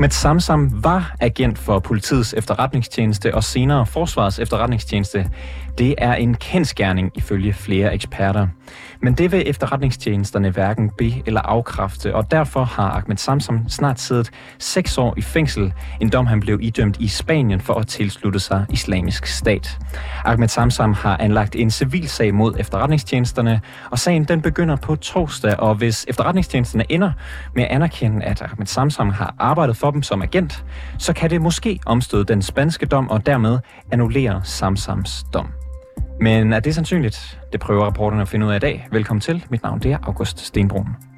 Ahmed Samsam var agent for politiets efterretningstjeneste og senere forsvarets efterretningstjeneste. Det er en kendskærning ifølge flere eksperter. Men det vil efterretningstjenesterne hverken be- eller afkræfte, og derfor har Ahmed Samsam snart siddet seks år i fængsel, en dom han blev idømt i Spanien for at tilslutte sig islamisk stat. Ahmed Samsam har anlagt en civilsag mod efterretningstjenesterne, og sagen den begynder på torsdag, og hvis efterretningstjenesterne ender med at anerkende, at Ahmed Samsam har arbejdet for kroppen som agent, så kan det måske omstøde den spanske dom og dermed annullere Samsams dom. Men er det sandsynligt? Det prøver rapporterne at finde ud af i dag. Velkommen til. Mit navn det er August Stenbrun.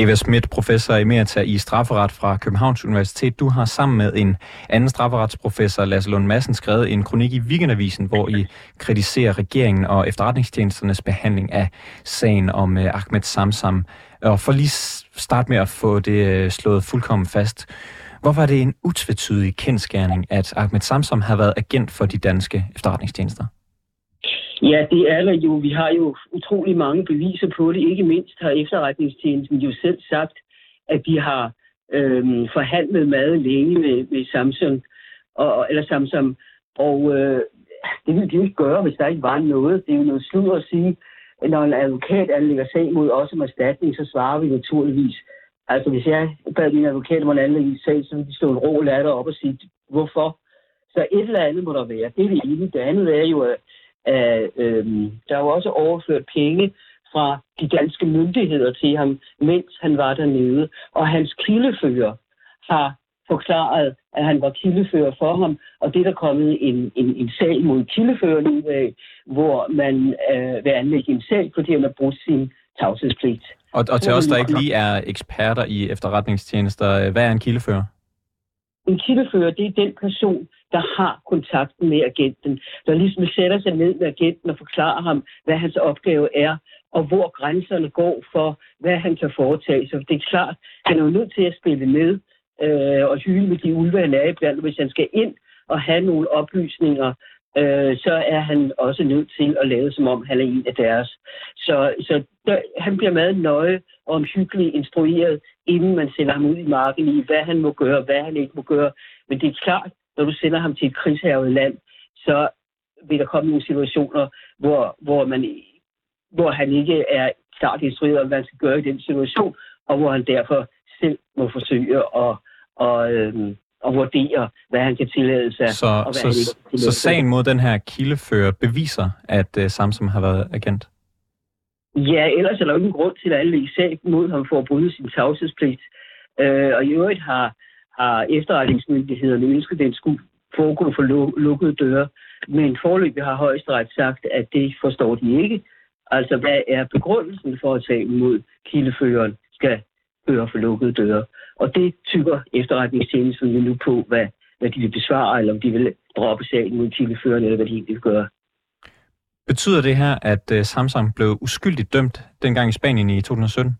Eva Schmidt, professor emerita i strafferet fra Københavns Universitet. Du har sammen med en anden strafferetsprofessor, Lasse Lund Madsen, skrevet en kronik i Weekendavisen, hvor I kritiserer regeringen og efterretningstjenesternes behandling af sagen om øh, Ahmed Samsam. Og for lige starte med at få det øh, slået fuldkommen fast. Hvorfor er det en utvetydig kendskærning, at Ahmed Samsam har været agent for de danske efterretningstjenester? Ja, det er der jo. Vi har jo utrolig mange beviser på det. Ikke mindst har efterretningstjenesten jo selv sagt, at de har øhm, forhandlet meget længe med, med Samsung, og, eller Samsung. Og øh, det ville de jo ikke gøre, hvis der ikke var noget. Det er jo noget sludder at sige, at når en advokat anlægger sag mod os om erstatning, så svarer vi naturligvis. Altså, hvis jeg bad min advokat om at anlægge en sag, så ville de stå en ro latter op og sige, hvorfor? Så et eller andet må der være. Det er det ene. Det andet er jo, at af, øhm, der er jo også overført penge fra de danske myndigheder til ham, mens han var dernede. Og hans kildefører har forklaret, at han var kildefører for ham, og det er der kommet en, en, en sag mod kildeføreren ud af, hvor man øh, vil anlægge en sag, fordi han har brugt sin tavshedspligt. Og, og til os, der ikke lige er eksperter i efterretningstjenester, hvad er en kildefører? En kildefører, det er den person, der har kontakten med agenten, der ligesom sætter sig ned med agenten og forklarer ham, hvad hans opgave er, og hvor grænserne går for, hvad han kan foretage sig. Det er klart, han er jo nødt til at spille med øh, og hyle med de ulve, han er iblandt. Hvis han skal ind og have nogle oplysninger, øh, så er han også nødt til at lave, som om han er en af deres. Så, så der, han bliver meget nøje og omhyggeligt instrueret, inden man sender ham ud i marken i, hvad han må gøre, hvad han ikke må gøre. Men det er klart, når du sender ham til et krigshavet land, så vil der komme nogle situationer, hvor, hvor, man, hvor han ikke er klart instrueret om, hvad han skal gøre i den situation, og hvor han derfor selv må forsøge at, og, øhm, og vurdere, hvad han kan tillade sig. Så, og hvad så, han ikke så sagen mod den her kildefører beviser, at uh, Samsung har været agent? Ja, ellers er der jo ingen grund til at i sag mod ham for at bryde sin tavshedspligt. Øh, og i øvrigt har har efterretningsmyndighederne ønsket, at den skulle foregå for lukkede døre. Men forløbig har højesteret sagt, at det forstår de ikke. Altså, hvad er begrundelsen for at tage imod kildeføreren skal høre for lukkede døre? Og det tykker efterretningstjenesten nu på, hvad, hvad de vil besvare, eller om de vil droppe sagen mod kildeføreren, eller hvad de egentlig vil gøre. Betyder det her, at øh, uh, Samsung blev uskyldigt dømt dengang i Spanien i 2017?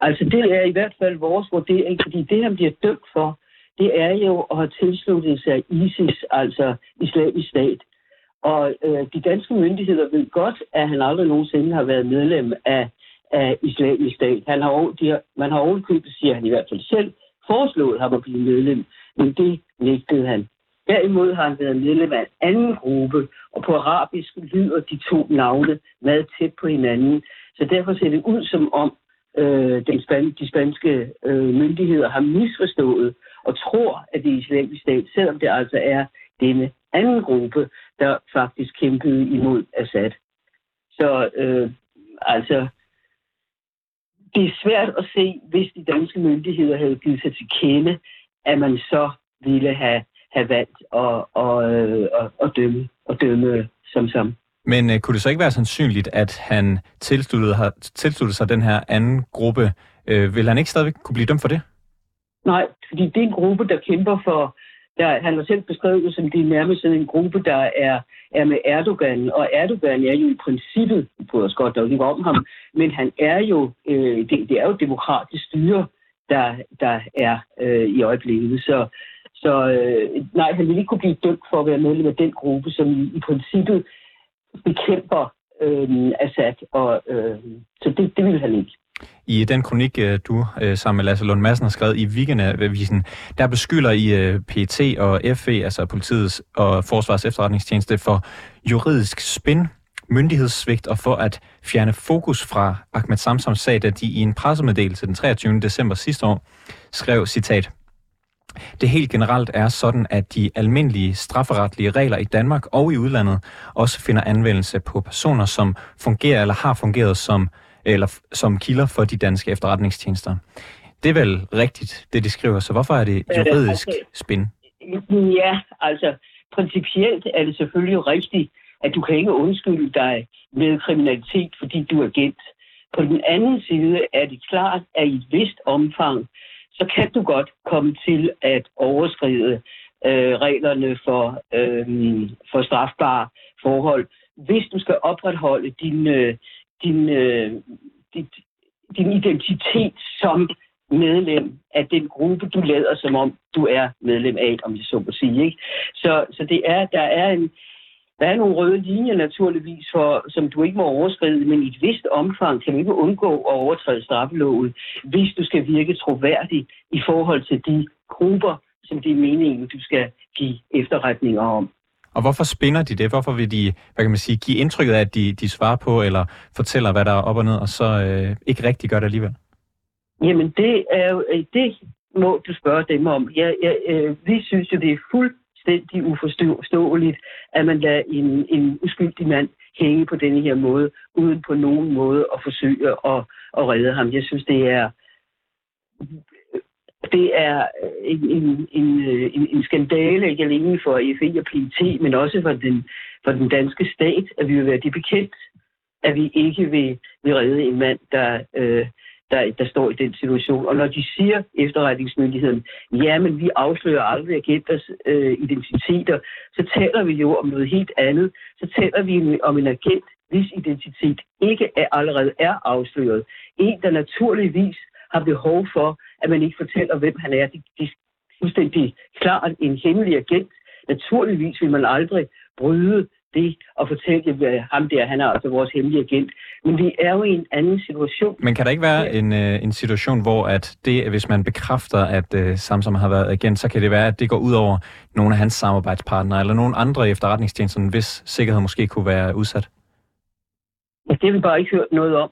Altså det er i hvert fald vores vurdering, fordi det han bliver dømt for, det er jo at have tilsluttet sig ISIS, altså islamisk stat. Og øh, de danske myndigheder ved godt, at han aldrig nogensinde har været medlem af, af islamisk stat. Han har, de har, man har ovenkøbet, siger han i hvert fald selv, foreslået ham at blive medlem, men det nægtede han. Derimod har han været medlem af en anden gruppe, og på arabisk lyder de to navne meget tæt på hinanden. Så derfor ser det ud som om, øh, den span- de spanske øh, myndigheder har misforstået og tror, at det er islamisk stat, selvom det altså er denne anden gruppe, der faktisk kæmpede imod Assad. Så øh, altså, det er svært at se, hvis de danske myndigheder havde givet sig til kende, at man så ville have, have valgt at, at, øh, at, at, dømme, at dømme som som. Men øh, kunne det så ikke være sandsynligt, at han tilsluttede, har, tilsluttede sig den her anden gruppe? Øh, vil han ikke stadigvæk kunne blive dømt for det? Nej, fordi det er en gruppe, der kæmper for... Der, han har selv beskrevet det som, det er nærmest sådan en gruppe, der er, er med Erdogan. Og Erdogan er jo i princippet, vi prøver os godt der ikke om ham, men han er jo, øh, det, det er jo demokratisk styre, der, der er øh, i øjeblikket. Så, så øh, nej, han ville ikke kunne blive dømt for at være medlem af den gruppe, som i, i princippet bekæmper øh, Assad. Og, øh, så det, det vil han ikke. I den kronik, øh, du øh, sammen med Lasse Lund Madsen har skrevet i Weekendavisen, der beskylder I øh, PT og FE, altså politiets og forsvars efterretningstjeneste, for juridisk spin, myndighedssvigt og for at fjerne fokus fra Ahmed Samsams sag, da de i en pressemeddelelse den 23. december sidste år skrev, citat, det helt generelt er sådan, at de almindelige strafferetlige regler i Danmark og i udlandet også finder anvendelse på personer, som fungerer eller har fungeret som eller som kilder for de danske efterretningstjenester. Det er vel rigtigt, det de skriver, så hvorfor er det juridisk spin? Ja, altså principielt er det selvfølgelig rigtigt, at du kan ikke undskylde dig med kriminalitet, fordi du er agent. På den anden side er det klart, at i et vist omfang, så kan du godt komme til at overskride øh, reglerne for, øh, for strafbare forhold, hvis du skal opretholde din, øh, din, øh, dit, din identitet som medlem af den gruppe, du lader som om, du er medlem af, om jeg så må sige. Ikke? Så, så det er, der er en, der er nogle røde linjer naturligvis, for, som du ikke må overskride, men i et vist omfang kan du ikke undgå at overtræde straffeloven, hvis du skal virke troværdig i forhold til de grupper, som det er meningen, du skal give efterretninger om. Og hvorfor spinder de det? Hvorfor vil de, hvad kan man sige, give indtrykket af, at de, de svarer på, eller fortæller, hvad der er op og ned, og så øh, ikke rigtig gør det alligevel? Jamen, det er jo, øh, det må du spørge dem om. Jeg, jeg, øh, vi synes jo, det er fuldstændig uforståeligt, at man lader en, en uskyldig mand hænge på denne her måde, uden på nogen måde at forsøge at, at redde ham. Jeg synes, det er det er en, en, en, en, en skandale, ikke alene for FE og PET, men også for den, for den danske stat, at vi vil være det bekendt, at vi ikke vil, vil redde en mand, der, øh, der, der står i den situation. Og når de siger efterretningsmyndigheden, ja, men vi afslører aldrig agenters øh, identiteter, så taler vi jo om noget helt andet. Så taler vi om en agent, hvis identitet ikke er, allerede er afsløret. En, der naturligvis har behov for, at man ikke fortæller, hvem han er. Det, det er fuldstændig klart en hemmelig agent. Naturligvis vil man aldrig bryde det og fortælle at ham der, han er altså vores hemmelige agent. Men vi er jo i en anden situation. Men kan der ikke være en, øh, en situation, hvor at det, hvis man bekræfter, at uh, Samsung har været agent, så kan det være, at det går ud over nogle af hans samarbejdspartnere, eller nogle andre efterretningstjenester, hvis sikkerhed måske kunne være udsat? Ja, det har vi bare ikke hørt noget om.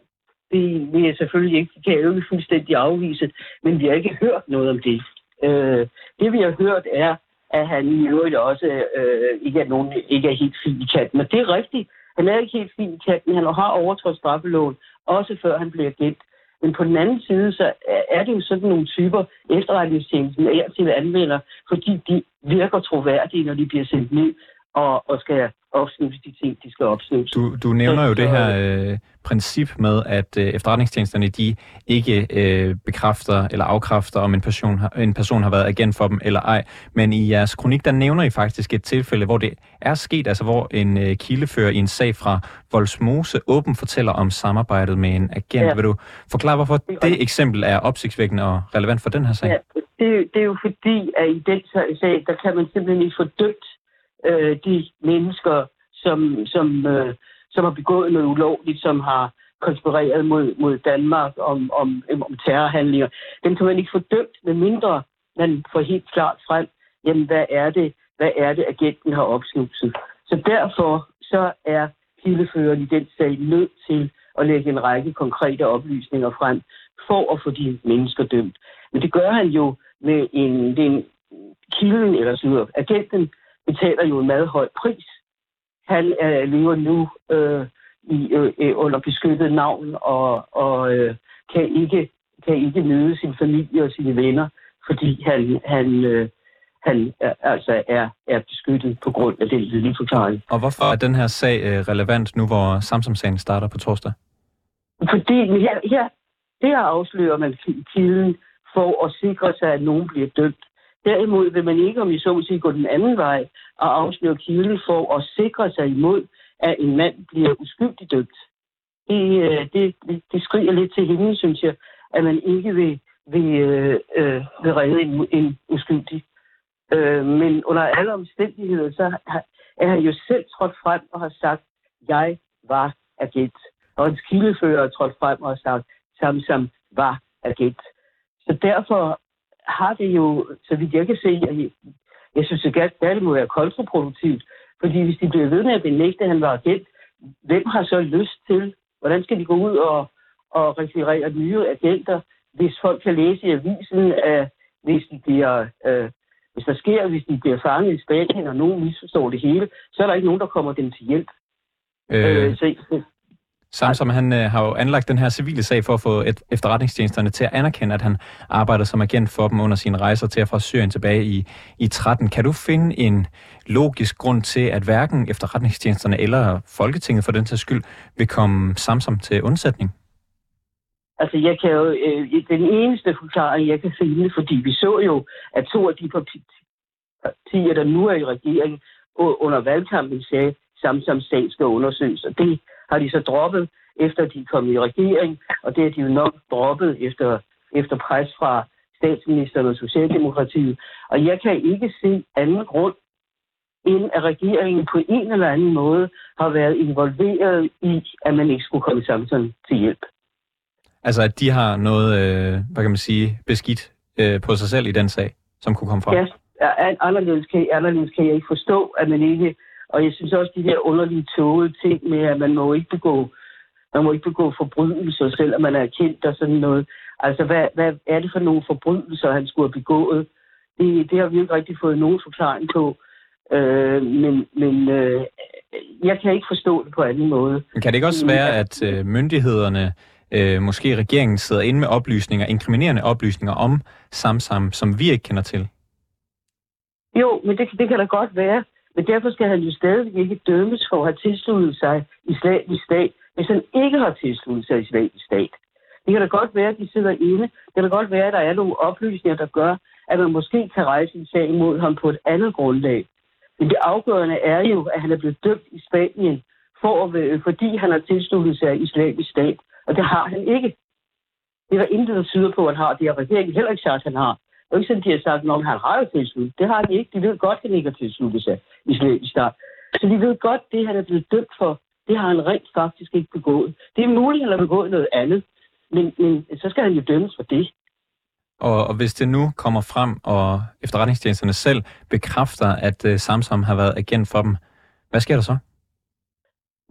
Det vil jeg selvfølgelig ikke, kan jeg jo ikke fuldstændig afvise, men vi har ikke hørt noget om det. Øh, det vi har hørt er, at han i øvrigt også øh, ikke, er nogen, ikke er helt fin i katten. Og det er rigtigt. Han er ikke helt fin i katten. Han har overtrådt straffeloven, også før han bliver gendt. Men på den anden side, så er det jo sådan nogle typer efterretningstjenesten er til anvender, fordi de virker troværdige, når de bliver sendt ned og, og skal opsnuse de ting, de skal opsnuse. Du, du nævner så, jo det her øh, princip med, at øh, efterretningstjenesterne de ikke øh, bekræfter eller afkræfter, om en person, har, en person har været agent for dem eller ej. Men i jeres kronik, der nævner I faktisk et tilfælde, hvor det er sket, altså hvor en øh, kildefører i en sag fra Voldsmose åben fortæller om samarbejdet med en agent. Ja. Vil du forklare, hvorfor det, det eksempel er opsigtsvækkende og relevant for den her sag? Ja, det, det er jo fordi, at i den sag, der kan man simpelthen ikke få dømt øh, de mennesker, som, som, øh, som har begået noget ulovligt, som har konspireret mod, mod Danmark om, om, om terrorhandlinger. Dem kan man ikke få dømt, med mindre man får helt klart frem, jamen hvad er det, hvad er det agenten har opsnuset. Så derfor så er kildeføreren i den sag nødt til at lægge en række konkrete oplysninger frem for at få de mennesker dømt. Men det gør han jo med en, den kilden, eller sådan agenten betaler jo en meget høj pris. Han øh, lever nu øh, i, øh, øh, under beskyttet navn og, og øh, kan, ikke, kan ikke møde sin familie og sine venner, fordi han, han, øh, han er, altså er, er beskyttet på grund af den lille forklaring. Og hvorfor er den her sag øh, relevant nu, hvor Samsung-sagen starter på torsdag? Fordi her, her der afslører man kilden for at sikre sig, at nogen bliver dømt. Derimod vil man ikke, om I så må sige, gå den anden vej og afsløre kilden for at sikre sig imod, at en mand bliver uskyldigt dømt. Det, øh, det, det skriger lidt til hende, synes jeg, at man ikke vil, vil, øh, øh, vil redde en, en uskyldig. Øh, men under alle omstændigheder, så er han jo selv trådt frem og har sagt, jeg var agent. Og hans kildefører er trådt frem og har sagt, Samsam var agent. Så derfor har det jo, så vidt jeg kan se, jeg, jeg synes at det må være kontraproduktivt. Fordi hvis de bliver ved med at benægte, at han var agent, hvem har så lyst til, hvordan skal de gå ud og, og rekvirere nye agenter, hvis folk kan læse i avisen, at hvis de bliver øh, hvis der sker, hvis de bliver fanget i Spanien, og nogen misforstår det hele, så er der ikke nogen, der kommer dem til hjælp. Øh, øh, så, Samsom han øh, har jo anlagt den her civile sag for at få et, efterretningstjenesterne til at anerkende, at han arbejder som agent for dem under sine rejser til at fra Syrien tilbage i, i 13. Kan du finde en logisk grund til, at hverken efterretningstjenesterne eller Folketinget for den sags skyld vil komme Samsom til undsætning? Altså, jeg kan jo, øh, den eneste forklaring, jeg kan finde, fordi vi så jo, at to af de partier, der nu er i regeringen, under valgkampen sagde, Samsam sag skal undersøges, og det har de så droppet, efter de kom i regering, og det har de jo nok droppet efter, efter pres fra statsministeren og Socialdemokratiet. Og jeg kan ikke se anden grund, end at regeringen på en eller anden måde har været involveret i, at man ikke skulle komme Samsam til hjælp. Altså, at de har noget, øh, hvad kan man sige, beskidt øh, på sig selv i den sag, som kunne komme frem? Ja, anderledes kan, anderledes kan jeg ikke forstå, at man ikke... Og jeg synes også, de der underlige tåge ting med, at man må ikke begå, man må ikke begå forbrydelser, selvom man er kendt og sådan noget. Altså, hvad, hvad er det for nogle forbrydelser, han skulle have begået? Det, det har vi ikke rigtig fået nogen forklaring på. Øh, men men øh, jeg kan ikke forstå det på anden måde. Kan det ikke også være, at øh, myndighederne øh, måske regeringen sidder inde med oplysninger, inkriminerende oplysninger om Samsam, som vi ikke kender til? Jo, men det, det kan da godt være. Men derfor skal han jo stadig ikke dømmes for at have tilsluttet sig islamisk stat, hvis han ikke har tilsluttet sig islamisk stat. Det kan da godt være, at de sidder inde. Det kan da godt være, at der er nogle oplysninger, der gør, at man måske kan rejse en sag imod ham på et andet grundlag. Men det afgørende er jo, at han er blevet dømt i Spanien, for at, fordi han har tilsluttet sig islamisk stat. Og det har han ikke. Det er der intet, der tyder på, at han har. Det har regeringen heller ikke sagt, at han har. Er ikke sådan, de har sagt, at han har jo tilsluttet. Det har de ikke. De ved godt, at han ikke har tilsluttet sig i start. Så de ved godt, at det, han er blevet dømt for, det har han rent faktisk ikke begået. Det er muligt, at han har begået noget andet. Men, men så skal han jo dømmes for det. Og, og hvis det nu kommer frem, og efterretningstjenesterne selv bekræfter, at uh, Samsam har været agent for dem, hvad sker der så?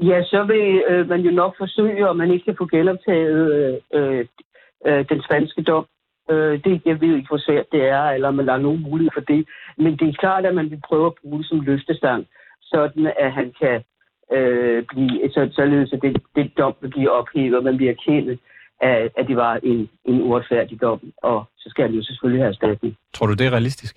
Ja, så vil øh, man jo nok forsøge, om man ikke kan få genoptaget øh, øh, øh, den spanske dom. Øh, det, jeg ved ikke, hvor svært det er, eller man har nogen mulighed for det. Men det er klart, at man vil prøve at bruge det som løftestang, sådan at han kan øh, blive, så, således at det, det dom vil blive ophævet, og man bliver kendt, at, at det var en, en uretfærdig dom, og så skal han jo selvfølgelig have erstatning. Tror du, det er realistisk?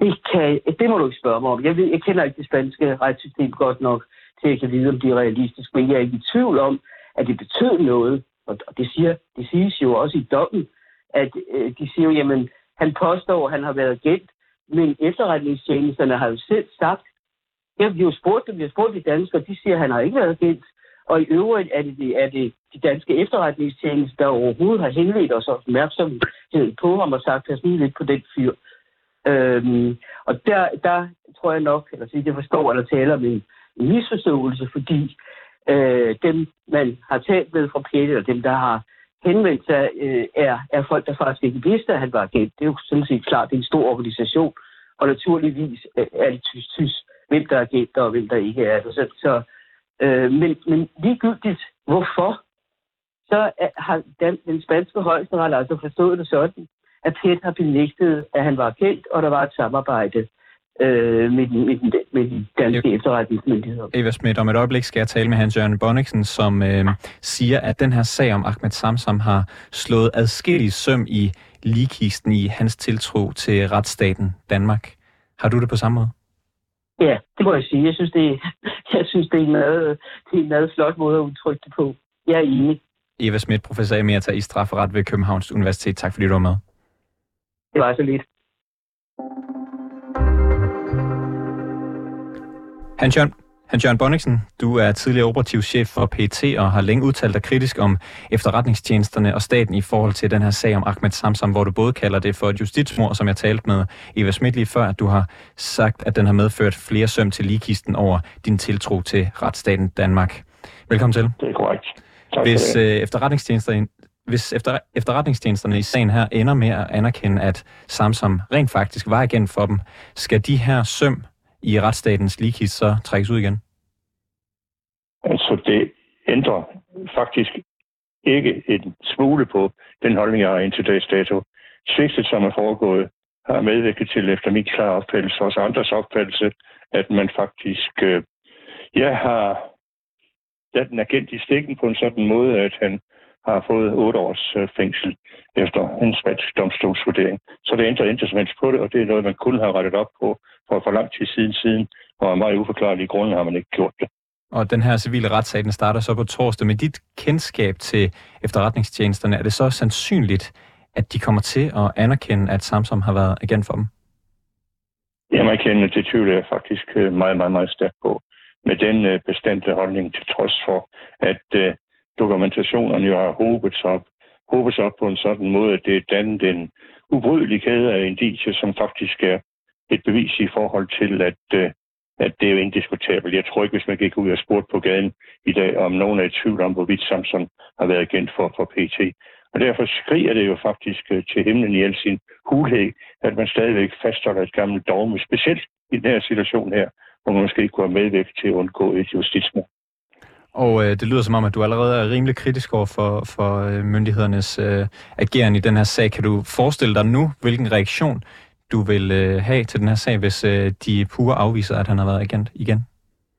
Det, kan, det må du ikke spørge mig om. Jeg, ved, jeg kender ikke det spanske retssystem godt nok til at kan vide, om det er realistisk, men jeg er ikke i tvivl om, at det betød noget. Og det, siger, det siges jo også i dommen, at øh, de siger jo, jamen, han påstår, at han har været agent, men efterretningstjenesterne har jo selv sagt, jeg har jo spurgt dem, vi har spurgt de danskere, de siger, at han har ikke været agent. Og i øvrigt er det, er det de danske efterretningstjenester, der overhovedet har henledt os opmærksomheden på ham og sagt, at lidt på den fyr. Øhm, og der, der tror jeg nok, eller så jeg forstår, at der taler om en, en misforståelse, fordi øh, dem, man har talt med fra PET, og dem, der har henvendt sig, øh, er, er folk, der faktisk ikke vidste, at han var agent. Det er jo sådan set klart, det er en stor organisation, og naturligvis øh, er det tysk-tysk, hvem der er agent og hvem der ikke er. Så, så, øh, men, men ligegyldigt, hvorfor, så er, har den, den spanske højesteret altså forstået det sådan, at PET har benægtet, at han var kendt, og der var et samarbejde øh, med, den, med, den, med de danske Eva, efterretningsmyndigheder. Eva Schmidt, om et øjeblik skal jeg tale med Hans Jørgen Bonniksen, som øh, siger, at den her sag om Ahmed Samsam har slået adskillige søm i ligekisten i hans tiltro til retsstaten Danmark. Har du det på samme måde? Ja, det må jeg sige. Jeg synes, det er, jeg synes, det er en meget, det er en meget flot måde at udtrykke det på. Jeg er enig. Eva Schmidt, professor emerita i strafferet ved Københavns Universitet. Tak fordi du var med. Det var så lidt. Hans Jørgen, Hans Jørgen Bonniksen, du er tidligere operativ chef for PET og har længe udtalt dig kritisk om efterretningstjenesterne og staten i forhold til den her sag om Ahmed Samsam, hvor du både kalder det for et justitsmord, som jeg talte med Eva Schmidt lige før, at du har sagt, at den har medført flere søm til ligekisten over din tiltro til retsstaten Danmark. Velkommen til. Det er korrekt. Tak Hvis øh, efterretningstjenesterne hvis efter, efterretningstjenesterne i sagen her ender med at anerkende, at Samsam rent faktisk var igen for dem, skal de her søm i retsstatens ligekist så trækkes ud igen? Altså, det ændrer faktisk ikke en smule på den holdning, jeg har indtil dags dato. Svigtet, som er foregået, har medvirket til, efter min klare opfattelse, også andres opfattelse, at man faktisk, øh, jeg har ladt den agent i stikken på en sådan måde, at han har fået otte års øh, fængsel efter en spansk domstolsvurdering. Så det ændrer intet som helst på det, og det er noget, man kun har rettet op på for for lang tid siden siden, og af meget uforklarlige grunde har man ikke gjort det. Og den her civile retssag, den starter så på torsdag. Med dit kendskab til efterretningstjenesterne, er det så sandsynligt, at de kommer til at anerkende, at Samsung har været agent for dem? Jeg må erkende, det tvivler jeg faktisk øh, meget, meget, meget stærkt på. Med den øh, bestemte holdning til trods for, at dokumentationerne jo har håbet sig op, håbet sig op på en sådan måde, at det er dannet en ubrydelig kæde af indicier, som faktisk er et bevis i forhold til, at, øh, at det er indiskutabelt. Jeg tror ikke, hvis man gik ud og spurgte på gaden i dag, om nogen er i tvivl om, hvorvidt Samson har været agent for, for PT. Og derfor skriger det jo faktisk øh, til himlen i al sin hulhed, at man stadigvæk fastholder et gammelt dogme, specielt i den her situation her, hvor man måske ikke kunne have medvirket til at undgå et justitsmord. Og øh, det lyder som om, at du allerede er rimelig kritisk over for, for øh, myndighedernes øh, ageren i den her sag. Kan du forestille dig nu, hvilken reaktion du vil øh, have til den her sag, hvis øh, de pure afviser, at han har været agent igen?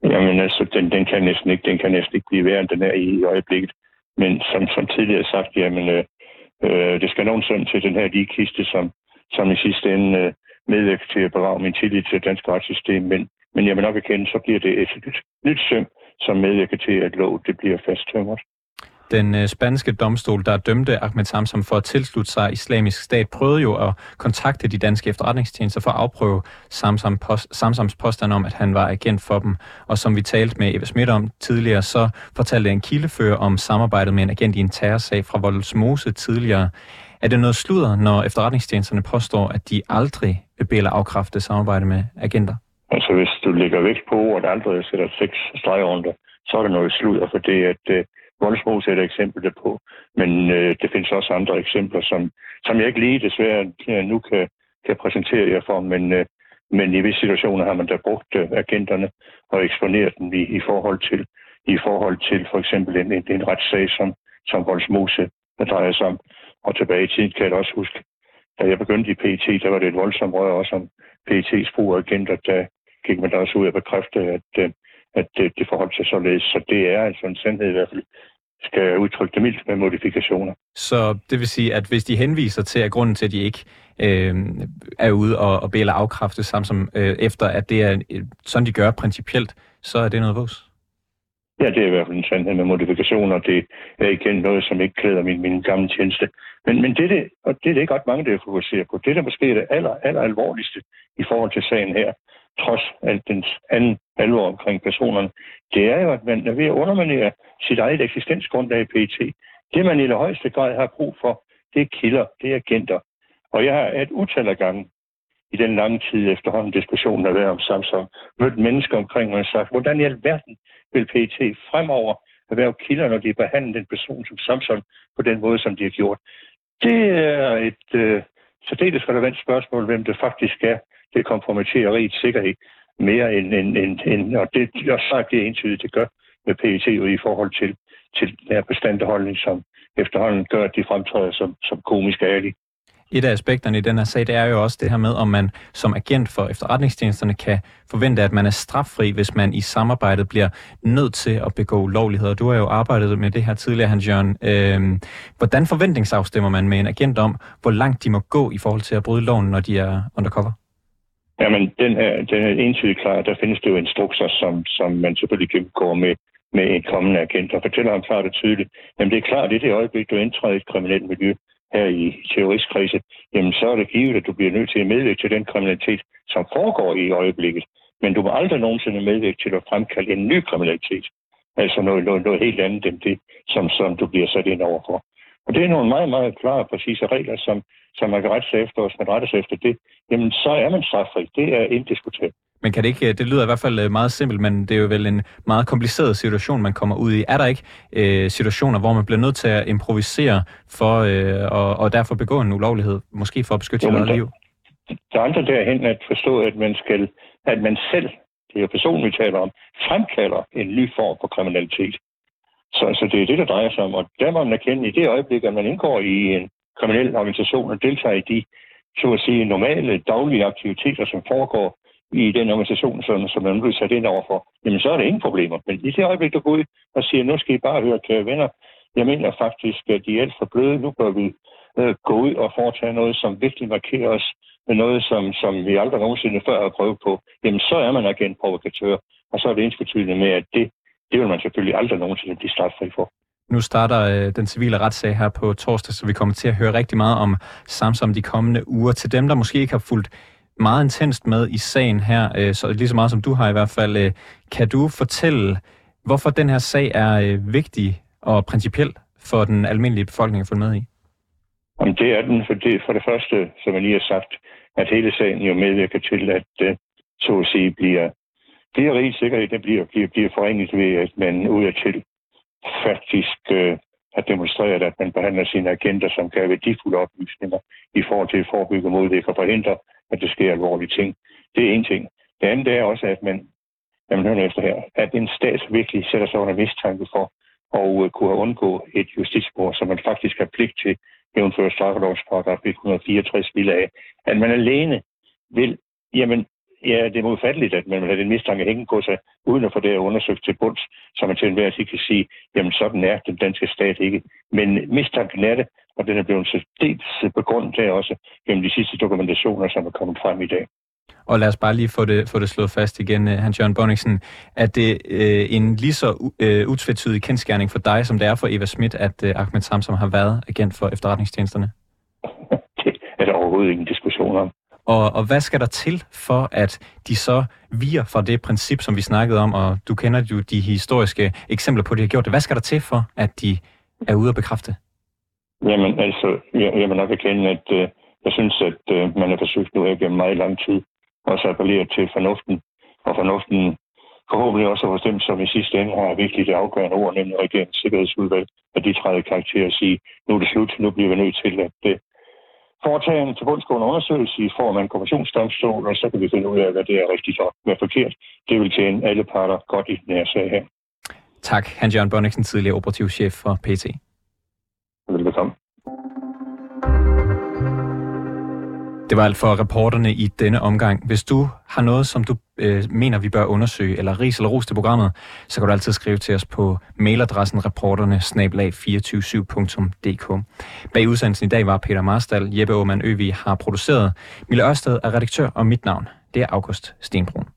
Jamen altså, den, den, kan næsten ikke, den kan næsten ikke blive værre, end den er i, i øjeblikket. Men som, som tidligere sagt, jamen, øh, øh, det skal nogen sådan til den her lige kiste, som, som i sidste ende øh, medvirker til at bevare min tillid til det danske retssystem. Men, men jeg vil nok erkende, så bliver det et, et nyt søm, som medvirker til, at lov det bliver fasttømret. Den øh, spanske domstol, der dømte Ahmed Samsam for at tilslutte sig islamisk stat, prøvede jo at kontakte de danske efterretningstjenester for at afprøve Samsam post, Samsams påstand om, at han var agent for dem. Og som vi talte med Eva Schmidt om tidligere, så fortalte en kildefører om samarbejdet med en agent i en terrorsag fra Voldsmose tidligere. Er det noget sludder, når efterretningstjenesterne påstår, at de aldrig vil afkræfte samarbejde med agenter? Altså hvis lægger vægt på ordet aldrig sætter seks streger under, så er der noget sludder, for det at Voldsmose er et øh, eksempel derpå. Men øh, det findes også andre eksempler, som, som jeg ikke lige desværre øh, nu kan, kan præsentere jer for, men, øh, men i visse situationer har man da brugt øh, agenterne og eksponeret dem i, i forhold til i forhold til for eksempel en, en, en retssag, som, som Voldsmose der drejer sig om. Og tilbage i tiden kan jeg også huske, da jeg begyndte i PET, der var det et voldsomt rør også om PET's brug af agenter, der gik man da også ud og bekræfte, at, øh, at det, det forholdt sig således. Så det er altså en sandhed i hvert fald, skal udtrykke det mildt med modifikationer. Så det vil sige, at hvis de henviser til, at grunden til, at de ikke øh, er ude og, og bede afkræfte samt som øh, efter, at det er øh, sådan, de gør principielt, så er det noget vås? Ja, det er i hvert fald en sandhed med modifikationer. Det er igen noget, som ikke klæder min, min gamle tjeneste. Men, men det, det, og det er det ikke ret mange, der fokuserer på. Det, der måske er det aller, aller alvorligste i forhold til sagen her, trods alt den anden alvor omkring personerne, det er jo, at man er ved at underminere sit eget eksistensgrundlag i PT. Det, man i det højeste grad har brug for, det er kilder, det er agenter. Og jeg har et utal af gange i den lange tid efterhånden diskussionen har været om Samsung, mødt mennesker omkring mig og sagt, hvordan i alverden vil PET fremover erhverve kilder, når de behandler en person som Samsung på den måde, som de har gjort. Det er et øh, særdeles relevant spørgsmål, hvem det faktisk er, det kompromitterer rigets sikkerhed mere end, end, end, end og det er sagt det entydigt, det gør med PET i forhold til, til den her bestandte holdning, som efterhånden gør, at de fremtræder som, som komisk ærlige. Et af aspekterne i den her sag, det er jo også det her med, om man som agent for efterretningstjenesterne kan forvente, at man er straffri, hvis man i samarbejdet bliver nødt til at begå ulovligheder. Du har jo arbejdet med det her tidligere, Hans Jørgen. Øhm, hvordan forventningsafstemmer man med en agent om, hvor langt de må gå i forhold til at bryde loven, når de er undercover? Jamen, den er, den er entydigt klar. Der findes det jo instrukser, som, som man selvfølgelig gennemgår med, med en kommende agent, og fortæller ham klart og tydeligt, jamen det er klart, at i det øjeblik, du indtræder i et kriminelt miljø her i terroristkrise, jamen så er det givet, at du bliver nødt til at medvirke til den kriminalitet, som foregår i øjeblikket. Men du må aldrig nogensinde medvirke til at fremkalde en ny kriminalitet. Altså noget, noget, noget helt andet end det, som, som du bliver sat ind overfor. Og det er nogle meget, meget klare og præcise regler, som, som man kan rette sig efter, og hvis man retter sig efter det, jamen så er man straffri. Det er indiskutabelt. Men kan det ikke, det lyder i hvert fald øh, meget simpelt, men det er jo vel en meget kompliceret situation, man kommer ud i. Er der ikke øh, situationer, hvor man bliver nødt til at improvisere for, øh, og, og derfor begå en ulovlighed, måske for at beskytte sit eget liv? Der er andre derhen at forstå, at man, skal, at man selv, det er jo personen, vi taler om, fremkalder en ny form for kriminalitet. Så, så det er det, der drejer sig om. Og der må man erkende i det øjeblik, at man indgår i en kriminel organisation og deltager i de, så at sige, normale daglige aktiviteter, som foregår i den organisation, som, som man bliver sat ind overfor, jamen så er det ingen problemer. Men i det øjeblik, du går ud og siger, nu skal I bare høre, kære venner, jeg mener faktisk, at de er alt for bløde. Nu bør vi øh, gå ud og foretage noget, som virkelig markerer os med noget, som, som vi aldrig nogensinde før har prøvet på. Jamen så er man agentprovokatør, og så er det ensbetydende med, at det, det vil man selvfølgelig aldrig nogensinde blive straffri for. Nu starter øh, den civile retssag her på torsdag, så vi kommer til at høre rigtig meget om Samsam de kommende uger. Til dem, der måske ikke har fulgt meget intenst med i sagen her, øh, så lige så meget som du har i hvert fald. Øh, kan du fortælle, hvorfor den her sag er øh, vigtig og principiel for den almindelige befolkning at følge med i? Om det er den, for det, for det første, som jeg lige har sagt, at hele sagen jo medvirker til, at så at sige, bliver, bliver rigtigt sikkerhed, det bliver, bliver, bliver forringet ved, at man ud af til faktisk øh, har demonstreret, at man behandler sine agenter, som kan have værdifulde oplysninger i forhold til at forebygge mod det og forhindre, at det sker alvorlige ting. Det er en ting. Det andet er også, at man, jamen hører efter her, at en stat virkelig sætter sig under mistanke for at uh, kunne have undgå et justitsbord, som man faktisk har pligt til, jævnfører straffelovens paragraf 164 vil af, at man alene vil, jamen, ja, det er modfatteligt, at man vil have den mistanke hænge på sig, uden at få det undersøgt til bunds, så man til enhver tid kan sige, jamen sådan er den danske stat ikke. Men mistanken er det, og den er blevet så dels begrundet der også gennem de sidste dokumentationer, som er kommet frem i dag. Og lad os bare lige få det, få det slået fast igen, øh, Hans-Jørgen Bonniksen. Er det øh, en lige så øh, utvetydig kendskærning for dig, som det er for Eva Schmidt, at øh, Ahmed Samsam har været agent for efterretningstjenesterne? Det er der overhovedet ingen. Og, og hvad skal der til for, at de så virer fra det princip, som vi snakkede om, og du kender jo de historiske eksempler på, at de har gjort det. Hvad skal der til for, at de er ude at bekræfte? Jamen altså, jeg, jeg vil nok erkende, at øh, jeg synes, at øh, man har forsøgt nu her gennem meget lang tid også appellere til fornuften, og fornuften forhåbentlig også hos dem, som i sidste ende har vigtigt det afgørende ord, nemlig regeringens sikkerhedsudvalg, at de træder karakter og sige, nu er det slut, nu bliver vi nødt til at øh, foretage en tilbundsgående undersøgelse i form af en kommissionsdomstol, og så kan vi finde ud af, hvad det er rigtigt og hvad er forkert. Det vil tjene alle parter godt i den her sag her. Tak, Hans-Jørgen Bonniksen, tidligere operativ chef for PT. Det var alt for reporterne i denne omgang. Hvis du har noget, som du øh, mener, vi bør undersøge, eller ris eller ros til programmet, så kan du altid skrive til os på mailadressen reporterne 247dk Bag udsendelsen i dag var Peter Marstal, Jeppe Aumann Øvig har produceret. Mille Ørsted er redaktør, og mit navn det er August Stenbrun.